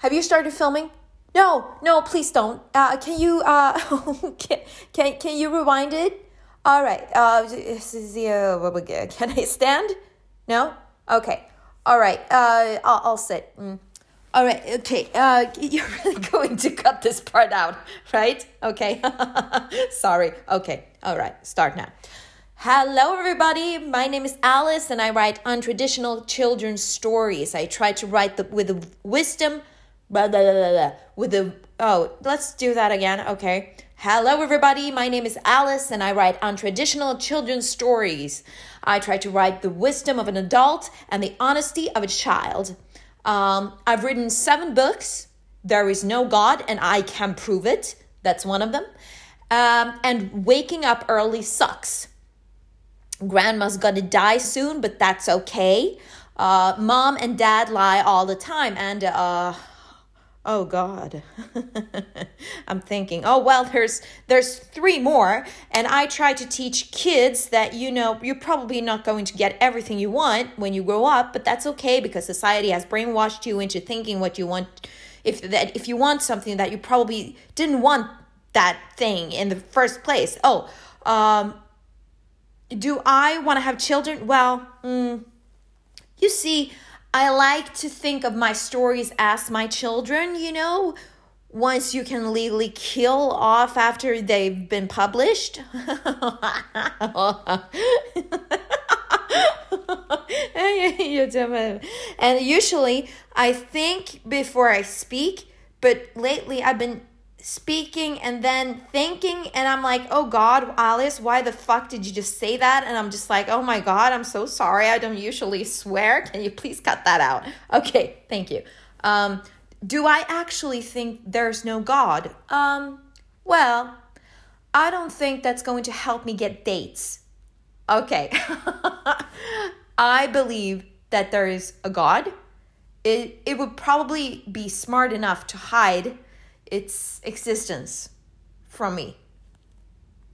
Have you started filming? No, no, please don't. Uh, can you uh, can, can can you rewind it? All right. Uh, uh, can I stand? No. Okay. All right. Uh, I'll, I'll sit. Mm. All right. Okay. Uh, you're really going to cut this part out, right? Okay. Sorry. Okay. All right. Start now. Hello, everybody. My name is Alice, and I write untraditional children's stories. I try to write the, with the wisdom, blah, blah, blah, blah, with the. Oh, let's do that again. Okay. Hello, everybody. My name is Alice, and I write untraditional children's stories. I try to write the wisdom of an adult and the honesty of a child. Um, I've written seven books. There is no God, and I can prove it. That's one of them. Um, and waking up early sucks grandma's gonna die soon, but that's okay. Uh, mom and dad lie all the time, and uh, oh god, I'm thinking, oh well, there's there's three more, and I try to teach kids that you know you're probably not going to get everything you want when you grow up, but that's okay because society has brainwashed you into thinking what you want. If that if you want something that you probably didn't want that thing in the first place. Oh, um, do I want to have children? Well, mm, you see, I like to think of my stories as my children, you know, once you can legally kill off after they've been published. and usually I think before I speak, but lately I've been speaking and then thinking and i'm like oh god alice why the fuck did you just say that? And i'm just like oh my god i'm so sorry. I don't usually swear. Can you please cut that out? Okay thank you. Um, do i actually think there's no god? Um, well i don't think that's going to help me get dates. Okay. I believe that there is a god. It, it would probably be smart enough to hide its existence from me.